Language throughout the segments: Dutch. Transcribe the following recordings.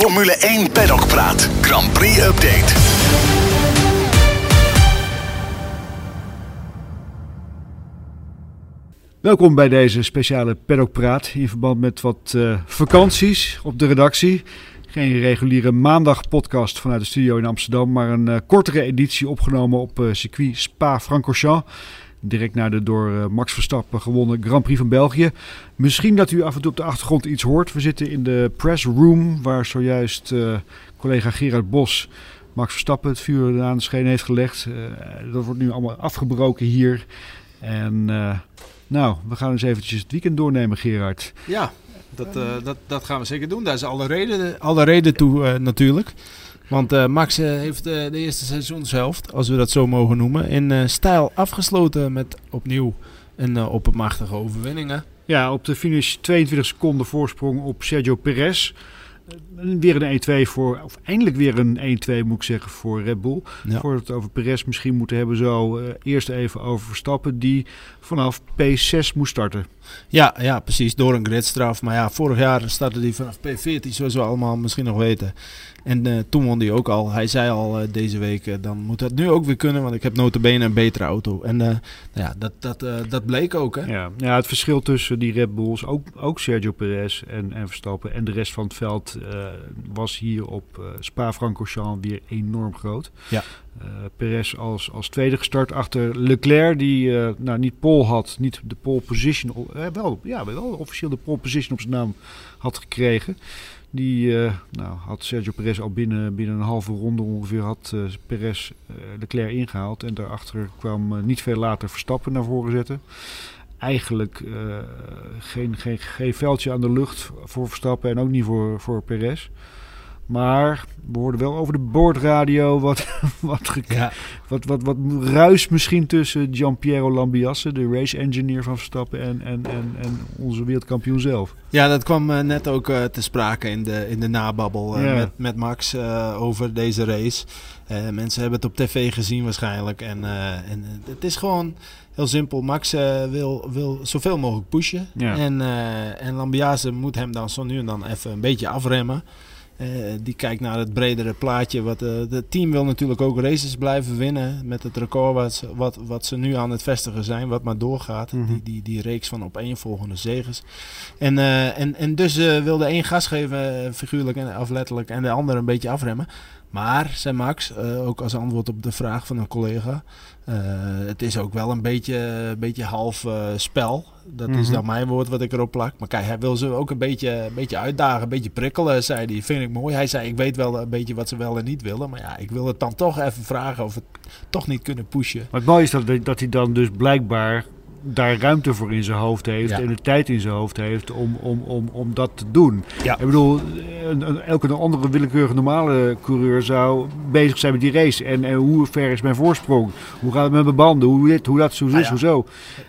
Formule 1 Paddock Praat. Grand Prix Update. Welkom bij deze speciale Paddock Praat in verband met wat uh, vakanties op de redactie. Geen reguliere maandag podcast vanuit de studio in Amsterdam, maar een uh, kortere editie opgenomen op uh, circuit Spa-Francorchamps. Direct naar de door Max Verstappen gewonnen Grand Prix van België. Misschien dat u af en toe op de achtergrond iets hoort. We zitten in de press room waar zojuist collega Gerard Bos Max Verstappen het vuur aan de scheen heeft gelegd. dat wordt nu allemaal afgebroken hier. En nou, we gaan eens eventjes het weekend doornemen, Gerard. Ja, dat, dat, dat gaan we zeker doen. Daar is alle reden, alle reden toe natuurlijk. Want uh, Max heeft de eerste seizoenshelft, als we dat zo mogen noemen, in stijl afgesloten met opnieuw een oppermachtige overwinningen. Ja, op de finish 22 seconden voorsprong op Sergio Perez weer een 1-2 voor, of eindelijk weer een 1-2 moet ik zeggen voor Red Bull. Ja. Voordat we het over Perez misschien moeten hebben, zo eerst even over Verstappen, die vanaf P6 moest starten. Ja, ja, precies, door een gridstraf. Maar ja, vorig jaar startte hij vanaf P14, zoals we allemaal misschien nog weten. En uh, toen won hij ook al. Hij zei al uh, deze week, uh, dan moet dat nu ook weer kunnen, want ik heb notabene een betere auto. En nou ja, dat, dat, dat bleek ook. Hè? Ja, ja, het verschil tussen die Red Bulls, ook, ook Sergio Perez en, en Verstappen en de rest van het veld was hier op Spa-Francorchamps weer enorm groot. Ja. Perez als, als tweede gestart achter Leclerc, die nou, niet pole had, niet de pole position, wel, ja, wel officieel de pole position op zijn naam had gekregen. Die uh, nou, had Sergio Perez al binnen, binnen een halve ronde ongeveer had uh, Perez uh, Leclerc ingehaald. En daarachter kwam niet veel later Verstappen naar voren zetten. Eigenlijk geen, geen, geen veldje aan de lucht voor Verstappen en ook niet voor, voor Perez. Maar we hoorden wel over de boordradio wat, wat, ja. wat, wat, wat ruis misschien tussen Giampiero Lambiasse, de race engineer van Verstappen, en, en, en, en onze wereldkampioen zelf. Ja, dat kwam uh, net ook uh, te sprake in de, in de nababbel uh, ja. met, met Max over deze race. mensen hebben het op tv gezien waarschijnlijk. En, en het is gewoon heel simpel. Max wil, wil zoveel mogelijk pushen. Ja. En, en Lambiase moet hem dan zo nu en dan even een beetje afremmen. Uh, die kijkt naar het bredere plaatje. Wat, uh, het team wil natuurlijk ook races blijven winnen. Met het record wat, wat, wat ze nu aan het vestigen zijn. Wat maar doorgaat. Mhm. die, die, die reeks van opeenvolgende zegens. En, uh, en, en dus wilde één gas geven, figuurlijk en aflettelijk. En de ander een beetje afremmen. Maar, zei Max, ook als antwoord op de vraag van een collega. het is ook wel een beetje, beetje half spel. Dat is Mhm. dan mijn woord wat ik erop plak. Maar kijk, hij wil ze ook een beetje, een beetje uitdagen, een beetje prikkelen, zei hij. Vind ik mooi. Hij zei, ik weet wel een beetje wat ze wel en niet willen. Maar ja, ik wil het dan toch even vragen of we het toch niet kunnen pushen. Maar het mooie is dat, dat hij dan dus blijkbaar daar ruimte voor in zijn hoofd heeft Ja. en de tijd in zijn hoofd heeft om, om, om, om dat te doen. Ja. Ik bedoel, een, een- elke andere willekeurige normale coureur zou bezig zijn met die race. En, en hoe ver is mijn voorsprong? Hoe gaat het met mijn banden? Hoe dit, hoe dat, Nou is, ja. hoe zo?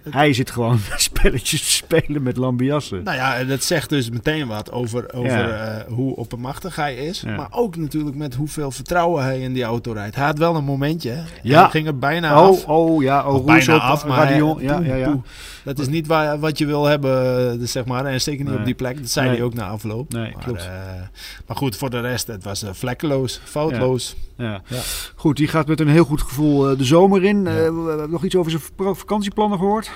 Hij zit gewoon spelletjes te spelen met Lambiassen. Nou ja, dat zegt dus meteen wat over, over eh, hoe oppermachtig hij is. Maar ook natuurlijk met hoeveel vertrouwen hij in die auto rijdt. Hij had wel een momentje. Ja. Hij ging er bijna af. Oh, oh ja, oh, bijna af, maar hij- Ja, ja, ja. poeh. Dat is niet waar, wat je wil hebben, dus zeg maar. En zeker niet Nee. op die plek. Dat zei Nee. hij ook na afloop. Nee, maar, klopt. eh, maar goed, voor de rest, het was eh, vlekkeloos, foutloos. Ja. Ja. Goed, die gaat met een heel goed gevoel eh, de zomer in. Ja. Eh, we hebben nog iets over zijn vak- vakantieplannen gehoord?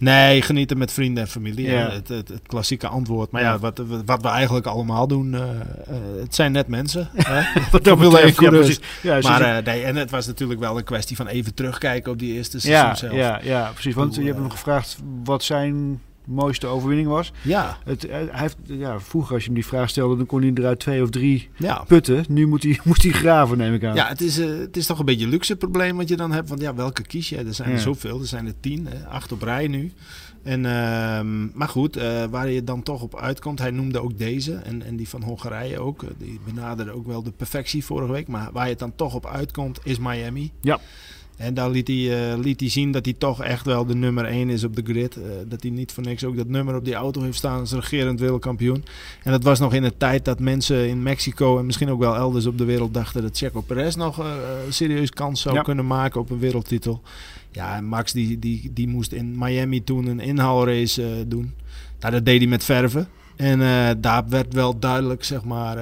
Nee, genieten met vrienden en familie. Ja. Het, het, het klassieke antwoord. Maar Ja. wat, wat we eigenlijk allemaal doen, eh, eh, het zijn net mensen. hè. Dat betreft, 1 ja, precies. Ja, maar eh, nee, en het was natuurlijk wel een kwestie van even terugkijken op die eerste seizoen zelf. ja, ja, precies. Want je hebt hem gevraagd wat zijn mooiste overwinning was. ja, Het, eh, hij heeft, ja, vroeger als je hem die vraag stelde, dan kon hij eruit twee of drie ja. putten. Nu moet hij, moet hij graven, neem ik aan. Ja, het is, eh, het is toch een beetje een luxe probleem wat je dan hebt. Want ja, welke kies je? Er zijn Ja. er zoveel. Er zijn er tien, hè, acht op rij nu. En, ehm, maar goed, eh, waar je dan toch op uitkomt. Hij noemde ook deze en, en die van Hongarije ook. Die benaderde ook wel de perfectie vorige week. Maar waar je het dan toch op uitkomt is Miami. Ja. En daar liet hij, eh, liet hij zien dat hij toch echt wel de nummer 1 is op de grid. Eh, dat hij niet voor niks ook dat nummer op die auto heeft staan als regerend wereldkampioen. En dat was nog in de tijd dat mensen in Mexico en misschien ook wel elders op de wereld dachten dat Checo Perez nog een serieus kans zou Ja. kunnen maken op een wereldtitel. Ja, en Max die, die, die moest in Miami toen een inhaalrace doen. Nou, dat deed hij met verven. En daar werd wel duidelijk, zeg maar,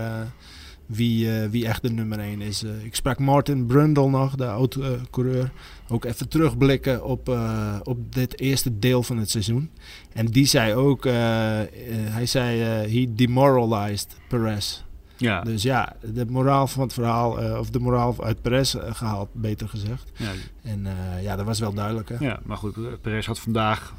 wie, eh, wie echt de nummer 1 is. Eh, ik sprak Martin Brundle nog, de oud-coureur. ook even terugblikken op, eh, op dit eerste deel van het seizoen. En die zei ook, hij zei, he demoralized Perez. Ja, Dus ja, de moraal van het verhaal, of de moraal uit Perez eh, gehaald, beter gezegd. ja, En ja, dat was wel duidelijk. Hè? ja, maar goed, Perez had vandaag...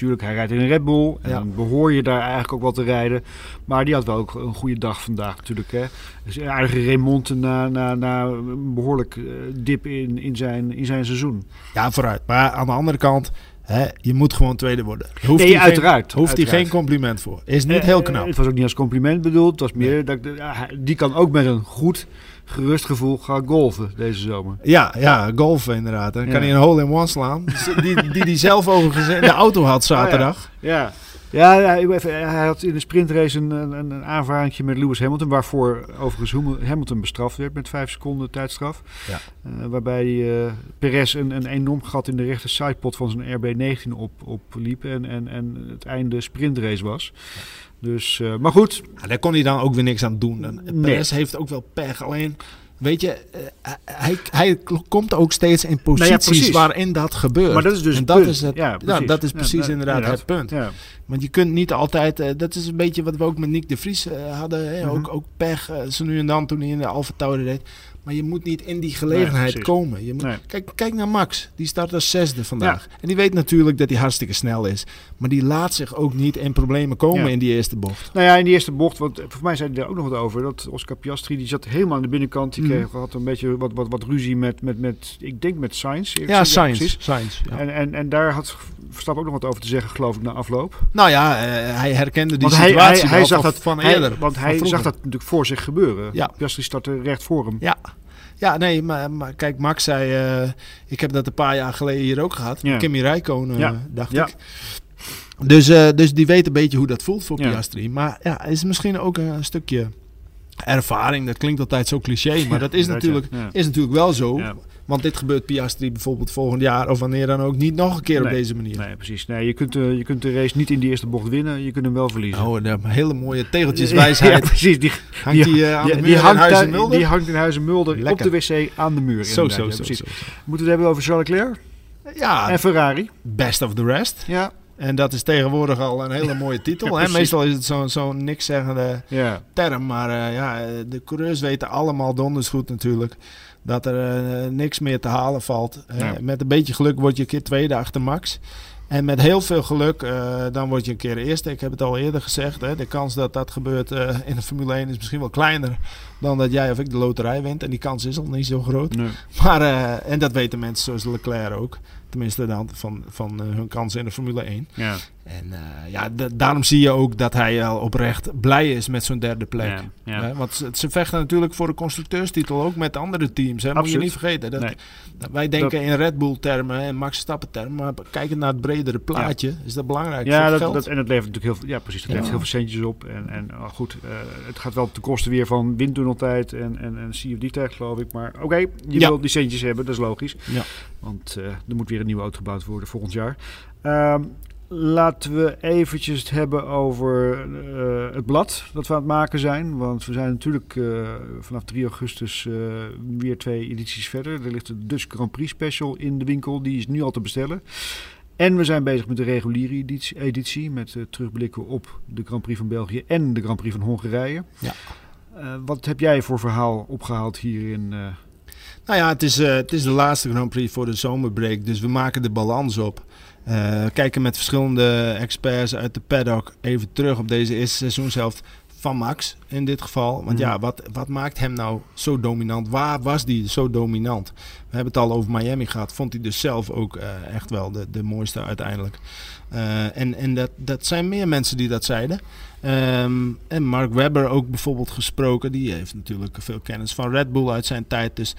Tuurlijk, hij rijdt in een Red Bull. En Ja. dan behoor je daar eigenlijk ook wel te rijden. Maar die had wel ook een goede dag vandaag natuurlijk. Hè. Dus een aardige remonte na, na, na een behoorlijk eh, dip in, in, zijn, in zijn seizoen. Ja, vooruit. Maar aan de andere kant, hè, je moet gewoon tweede worden. Hoeft nee, hij uiteraard. Geen, hoeft hij geen compliment voor. Is niet Eh, heel eh, knap. Het was ook niet als compliment bedoeld. Het was meer dat die kan ook met een goed, gerust gevoel gaan golven deze zomer. Ja, ja, golfen inderdaad. Dan Ja. kan hij een hole-in-one slaan. die, die die zelf overigens in de auto had zaterdag. Ja. Ja, ja, even, hij had in de sprintrace een, een, een aanvaringje met Lewis Hamilton, waarvoor overigens Hamilton bestraft werd met vijf seconden tijdstraf. Ja. Eh, waarbij eh Perez een, een enorm gat in de rechter sidepot van zijn RB19 op, opliep en, en, en het einde sprintrace was. Dus, eh, maar goed, Ja, daar kon hij dan ook weer niks aan doen. En Nee. Perez heeft ook wel pech. Alleen, weet je, eh, hij, hij komt ook steeds in Nou ja, posities waarin dat gebeurt. maar dat is dus en dat punt. is, het, ja, precies. dat is precies inderdaad, het punt. Want je kunt niet altijd, eh, dat is een beetje wat we ook met Nick de Vries eh, hadden. Hè? Mhm. ook, ook pech, eh, zo nu en dan toen hij in de Alfa Tauri reed. Maar je moet niet in die gelegenheid komen. Je moet, Nee. kijk, kijk naar Max, die start als zesde vandaag. En die weet natuurlijk dat hij hartstikke snel is. Maar die laat zich ook niet in problemen komen Ja. in die eerste bocht. Nou ja, in die eerste bocht, want voor mij zei hij er ook nog wat over. Dat Oscar Piastri, die zat helemaal aan de binnenkant. Die Mhm. kreeg, had een beetje wat, wat, wat ruzie met, met, met, ik denk met Sainz. Ja. Sainz. Sainz ja. En, en, en daar had Verstappen ook nog wat over te zeggen, geloof ik, na afloop. Nou ja, eh, hij herkende die Want hij, situatie hij, hij wel zag dat van hij- eerder. want van hij vroeger. zag dat natuurlijk voor zich gebeuren. Ja. Piastri startte recht voor hem. Ja. Ja, nee, maar, maar kijk, Max zei... eh, ik heb dat een paar jaar geleden hier ook gehad. Ja. Kimi Räikkönen, Ja. eh, dacht ik. Dus, eh, dus die weet een beetje hoe dat voelt voor. Piastri. Maar ja, is misschien ook een stukje ervaring. Dat klinkt altijd zo cliché, maar dat is, Ja, natuurlijk, ja. is natuurlijk wel zo. Ja. Want dit gebeurt Piastri bijvoorbeeld volgend jaar... of wanneer dan ook niet nog een keer op deze manier. Nee, precies. Nee, je, kunt, eh, je kunt de race niet in die eerste bocht winnen. Je kunt hem wel verliezen. Oh, een hele mooie tegeltjeswijsheid. Precies. Die, Hangt die, aan die in Huizen Mulder? die hangt in Huizen Mulder Lekker. op de wc aan de muur. Zo, zo, Ja, zo, precies. zo, zo. Moeten we het hebben over Charles Leclerc Ja, en Ferrari? best of the rest. Ja. En dat is tegenwoordig al een hele mooie titel. Ja, hè? Meestal is het zo'n zo'n niks zeggende Ja. term. Maar eh, ja, de coureurs weten allemaal donders goed natuurlijk... dat er eh, niks meer te halen valt. Eh, Ja. Met een beetje geluk word je een keer tweede achter Max. En met heel veel geluk, dan word je een keer eerste. Ik heb het al eerder gezegd. Hè? De kans dat dat gebeurt in de Formule 1 is misschien wel kleiner... dan dat jij of ik de loterij wint. En die kans is al niet zo groot. Nee. Maar, en dat weten mensen zoals Leclerc ook. Tenminste, van, van eh, hun kansen in de Formule 1. Ja. En eh, ja, da- daarom zie je ook dat hij al oprecht blij is met zo'n derde plek. Hè, want ze, ze vechten natuurlijk voor de constructeurstitel ook met andere teams. Hè. Moet je niet vergeten. Dat, Nee. dat wij denken in Red Bull termen en Max Verstappen termen. Maar kijkend naar het bredere plaatje is dat belangrijk Ja, dat, geld. dat, en het levert natuurlijk heel veel, ja, precies, het Ja. levert heel veel centjes op. En, en oh, goed, eh, het gaat wel ten koste weer van windtunneltijd en, en, en CFD-tijd, geloof ik. Maar oké, je Ja. wil die centjes hebben, dat is logisch. Ja. Want eh, er moet weer een nieuwe auto gebouwd worden volgend jaar. Ehm, laten we eventjes het hebben over eh, het blad dat we aan het maken zijn. Want we zijn natuurlijk eh, vanaf 3 augustus eh, weer twee edities verder. Er ligt de Dutch Grand Prix Special in de winkel. Die is nu al te bestellen. En we zijn bezig met de reguliere editie, editie met terugblikken op de Grand Prix van België en de Grand Prix van Hongarije. Ja. Wat heb jij voor verhaal opgehaald hierin? Nou ja, het is, het is de laatste Grand Prix voor de zomerbreak. Dus we maken de balans op. Eh, kijken met verschillende experts uit de paddock even terug op deze eerste seizoenshelft van Max in dit geval. Want Mhm. ja, wat, wat maakt hem nou zo dominant? Waar was hij zo dominant? We hebben het al over Miami gehad. Vond hij dus zelf ook eh, echt wel de, de mooiste uiteindelijk. Eh, en en dat, dat zijn meer mensen die dat zeiden. Ehm, en Mark Webber ook bijvoorbeeld gesproken. Die heeft natuurlijk veel kennis van Red Bull uit zijn tijd. Dus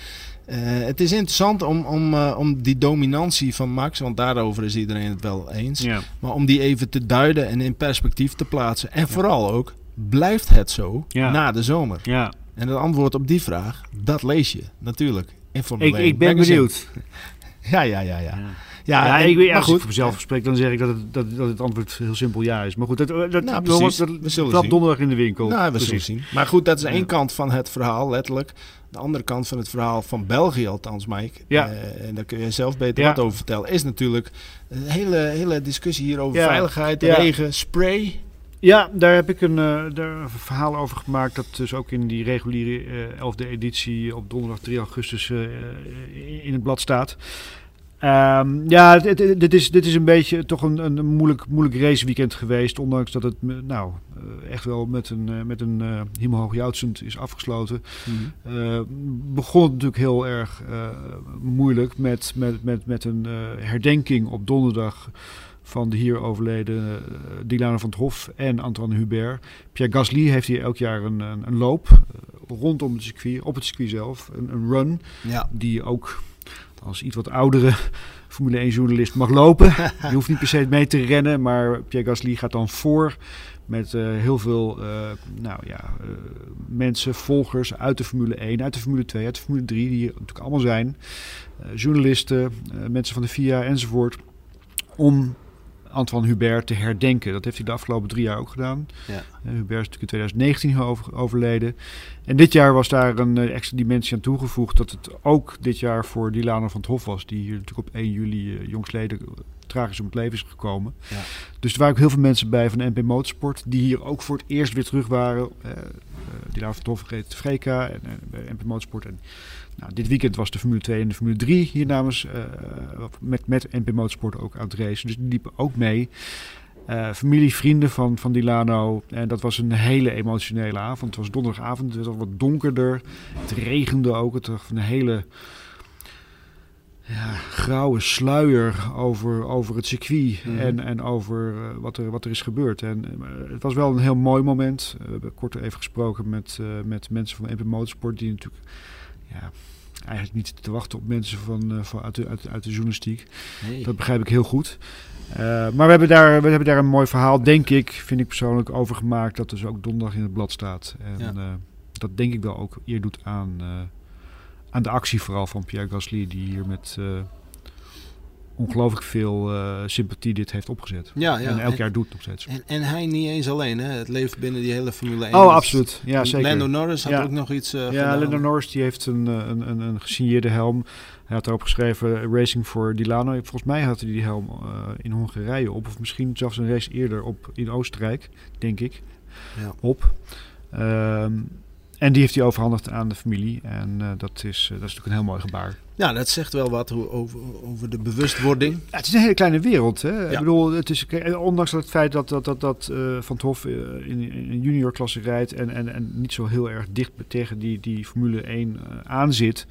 eh, het is interessant om, om, om die dominantie van Max, want daarover is iedereen het wel eens. ja. Maar om die even te duiden en in perspectief te plaatsen. En vooral ook, blijft het zo Ja. na de zomer? ja. En het antwoord op die vraag, dat lees je natuurlijk in Ik, 1 ik ben magazine. benieuwd. Ja, ja, ja, ja. Ja. Ja, Ja, en- ik, weet- als goed. ik voor mezelf spreek, dan zeg ik dat het, dat, dat het antwoord heel simpel ja is. Maar goed, dat, dat, Nou, dat, precies. dat, We zullen zien. donderdag in de winkel. Nou, we zullen zien. Maar goed, dat is één kant van het verhaal, letterlijk. De andere kant van het verhaal van België althans, Mike. Ja. eh, en daar kun je zelf beter Ja. wat over vertellen. Is natuurlijk een hele, hele discussie hier over Ja. veiligheid, regen, spray. Ja, daar heb ik een, daar een verhaal over gemaakt. Dat dus ook in die reguliere eh 11e editie op donderdag 3 augustus eh, in het blad staat. Ehm, ja, dit, is, dit is een beetje toch een, een moeilijk, moeilijk raceweekend geweest. Ondanks dat het nou, echt wel met een, met een eh hemelhoog joutsend is afgesloten. Eh, begon het natuurlijk heel erg moeilijk met, met, met, met een herdenking op donderdag van de hier overleden uh, Dilana van het Hof en Antoine Hubert. Pierre Gasly heeft hier elk jaar een, een, een loop eh, rondom het circuit, op het circuit zelf, een, een run Ja. die ook als iets wat oudere Formule 1 journalist mag lopen. Je hoeft niet per se mee te rennen, maar Pierre Gasly gaat dan voor met eh, heel veel eh, nou, ja, eh, mensen, volgers uit de Formule 1, uit de Formule 2, uit de Formule 3, die hier natuurlijk allemaal zijn. Eh, journalisten, eh, mensen van de FIA enzovoort. Om Antoine Hubert te herdenken. Dat heeft hij de afgelopen drie jaar ook gedaan. Ja. Eh, Hubert is natuurlijk in 2019 over, overleden. En dit jaar was daar een eh, extra dimensie aan toegevoegd. Dat het ook dit jaar voor Dilana van het Hof was. Die hier natuurlijk op 1 juli uh, jongsleden tragisch om het leven is gekomen. Ja. Dus er waren ook heel veel mensen bij van de MP Motorsport. Die hier ook voor het eerst weer terug waren. Uh, van het Hof reed Freka en, en bij MP Motorsport. En nou, dit weekend was de Formule 2 en de Formule 3 hier namens uh, met, met MP Motorsport ook aan het racen. Dus die liepen ook mee. Uh, familie, vrienden van, van Dilano. En dat was een hele emotionele avond. Het was donderdagavond, het al wat donkerder. Het regende ook. Het was een hele ja, grauwe sluier over, over het circuit mm. en, en over uh, wat, er, wat er is gebeurd. En uh, het was wel een heel mooi moment. We hebben kort even gesproken met, met mensen van MP Motorsport die natuurlijk... Ja, eigenlijk niet te wachten op mensen van, van uit, de, uit, uit de journalistiek. Nee. Dat begrijp ik heel goed. Uh, maar we hebben, daar, we hebben daar een mooi verhaal, denk ik, vind ik persoonlijk, over gemaakt. Dat dus ook donderdag in het blad staat. En ja. uh, dat denk ik wel ook eer doet aan, uh, aan de actie vooral van Pierre Gasly, die hier met ongelooflijk veel sympathie dit heeft opgezet. Ja, ja. En elk en, jaar doet het nog steeds. En, en, hij niet eens alleen, hè? Het leeft binnen die hele Formule 1. Oh, absoluut. Ja, zeker. Lando Norris had ja. ook nog iets uh, Ja, Lando Norris die heeft een, een, een, een gesigneerde helm. Hij had daarop geschreven Racing for Dilano. Volgens mij had hij die helm uh, in Hongarije op. Of misschien zelfs een race eerder op in Oostenrijk, denk ik. Ja. Op. Um, en die heeft hij overhandigd aan de familie. En uh, dat, is, uh, dat is natuurlijk een heel mooi gebaar. Ja, dat zegt wel wat over, over de bewustwording. Ja, het is een hele kleine wereld. Hè? Ja. Ik bedoel, het is, ondanks het feit dat, dat, dat, dat uh, Van het Hof in, in een juniorklasse rijdt... En, en, en niet zo heel erg dicht tegen die, die Formule 1 aanzit...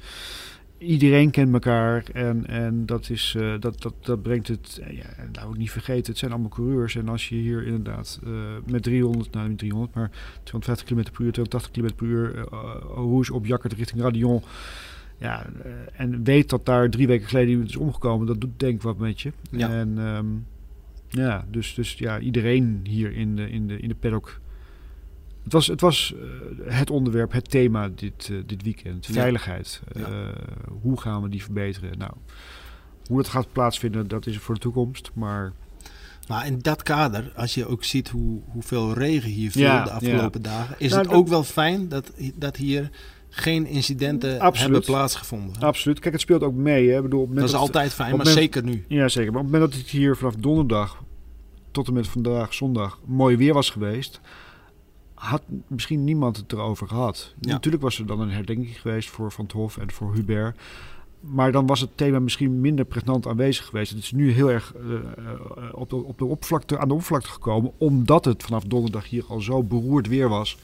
Iedereen kent elkaar en, en dat, is, uh, dat, dat, dat brengt het, ja, nou ook niet vergeten, het zijn allemaal coureurs. En als je hier inderdaad uh, met 300, nou niet 300, maar 250 km per uur, 280 km per uur, uh, Rouge op jakkert richting Radion. Ja, en weet dat daar drie weken geleden iemand is omgekomen, dat doet denk ik wat met je. Ja. En um, ja, dus, dus ja, iedereen hier in de, in de, in de paddock het was, het, was uh, het onderwerp, het thema dit, uh, dit weekend. Veiligheid. Ja. Uh, hoe gaan we die verbeteren? Nou, hoe dat gaat plaatsvinden, dat is voor de toekomst. Maar maar in dat kader, als je ook ziet hoe, hoeveel regen hier viel ja, de afgelopen ja. dagen, is nou, het ook wel fijn dat, dat hier geen incidenten Absoluut. hebben plaatsgevonden. Absoluut. Kijk, het speelt ook mee. Hè. Ik bedoel, dat is dat altijd fijn, maar moment, zeker nu. Ja, zeker. Maar op het moment dat het hier vanaf donderdag tot en met vandaag zondag mooi weer was geweest, had misschien niemand het erover gehad. Ja. Natuurlijk was er dan een herdenking geweest voor Van het Hof en voor Hubert. Maar dan was het thema misschien minder pregnant aanwezig geweest. Het is nu heel erg uh, op, de, op de oppervlakte, aan de oppervlakte gekomen, omdat het vanaf donderdag hier al zo beroerd weer was.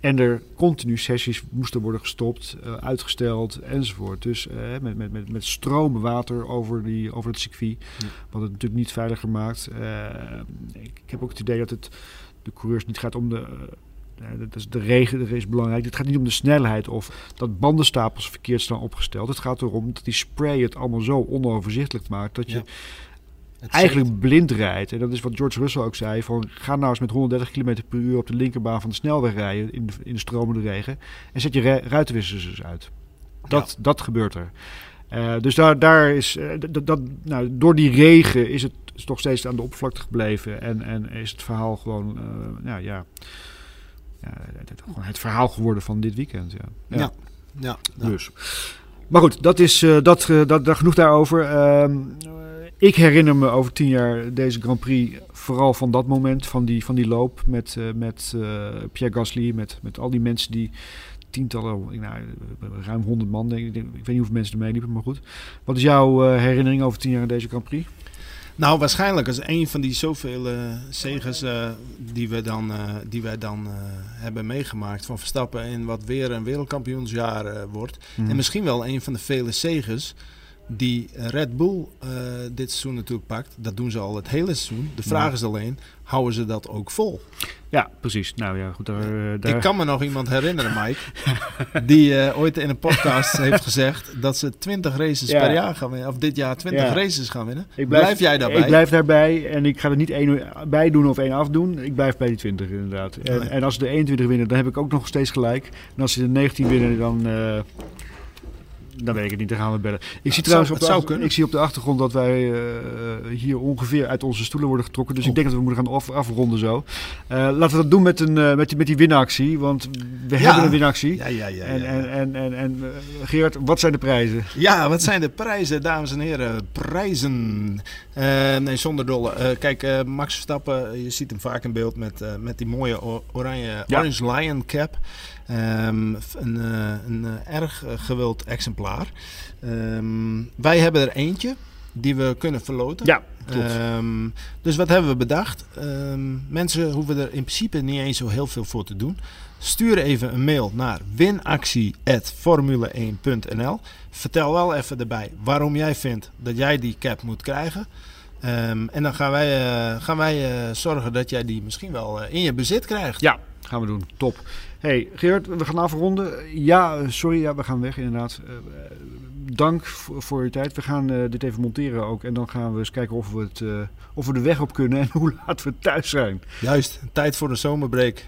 En er continu sessies moesten worden gestopt, uh, uitgesteld enzovoort. Dus uh, met, met, met, met stromen water over, die, over het circuit. Ja. Wat het natuurlijk niet veiliger maakt. Ik, ik heb ook het idee dat het de coureurs niet gaat om de. Uh, dat is de regen is belangrijk. Het gaat niet om de snelheid of dat bandenstapels verkeerd staan opgesteld. Het gaat erom dat die spray het allemaal zo onoverzichtelijk maakt dat je ja. eigenlijk blind rijdt. En dat is wat George Russell ook zei: van ga nou eens met 130 km per uur op de linkerbaan van de snelweg rijden in de, in de stromende regen en zet je ruitenwissers uit. Dat, ja. dat gebeurt er. Eh, dus daar, daar is, dat, dat, nou, door die regen is het is toch steeds aan de oppervlakte gebleven. En, en is het verhaal gewoon, nou, ja, ja, het, het- gewoon het verhaal geworden van dit weekend. Ja. Ja. Ja, ja. Dus. Maar goed, dat is eh, dat, eh, dat, dat genoeg daarover. Ehm, eh, ik herinner me over tien jaar deze Grand Prix vooral van dat moment, van die, van die loop met, met Pierre Gasly, met, met al die mensen die tientallen, nou, ruim honderd man, denk ik. Ik weet niet hoeveel mensen er meeliepen, maar goed. Wat is jouw herinnering over tien jaar aan deze Grand Prix? Nou, waarschijnlijk als een van die zoveel eh zegens eh, die we dan, eh, die wij dan hebben meegemaakt van Verstappen en wat weer een wereldkampioensjaar wordt. Mhm. En misschien wel een van de vele zegens die Red Bull eh, dit seizoen natuurlijk pakt. Dat doen ze al het hele seizoen. De vraag Ja. is alleen, houden ze dat ook vol? Ja, precies. Nou ja, goed. Daar, eh, daar... Ik kan me nog iemand herinneren, Mike, die eh, ooit in een podcast heeft gezegd dat ze 20 races Ja. per jaar gaan winnen. Of dit jaar 20 Ja. races gaan winnen. Ik blijf, jij daarbij? Ik blijf daarbij en ik ga er niet één bij doen of één afdoen. Ik blijf bij die 20 inderdaad. En, en als ze de 21 winnen, dan heb ik ook nog steeds gelijk. En als ze de 19 winnen, dan, dan weet ik het niet. Dan gaan we bellen. Ik zie trouwens zou- op, de ik zie op de achtergrond dat wij eh, hier ongeveer uit onze stoelen worden getrokken. Dus ik Oh. denk dat we moeten gaan af, afronden zo. Eh, laten we dat doen met, een, eh, met, die, met die winactie. Want we Ja. hebben een winactie. Ja, ja, ja. en, ja. en, en, en, en Geert, wat zijn de prijzen? Ja, wat zijn de prijzen, dames en heren? Prijzen. Nee, zonder dolle. Kijk, Max Verstappen, je ziet hem vaak in beeld met, met die mooie oranje. Orange Lion cap. Ehm, een een erg gewild exemplaar. Ehm, wij hebben er eentje die we kunnen verloten. Ja, klopt. Ehm, dus wat hebben we bedacht? Ehm, mensen hoeven er in principe niet eens zo heel veel voor te doen. Stuur even een mail naar winactie.formule1.nl. Vertel wel even erbij waarom jij vindt dat jij die cap moet krijgen. En dan gaan wij, eh, gaan wij eh, zorgen dat jij die misschien wel eh, in je bezit krijgt. Ja, gaan we doen. Top. Hey Geert, we gaan afronden. Ja, sorry, ja, we gaan weg inderdaad. Eh, dank voor, je tijd. We gaan eh, dit even monteren ook. En dan gaan we eens kijken of we, het, eh, of we de weg op kunnen en hoe laat we thuis zijn. Juist, tijd voor de zomerbreak.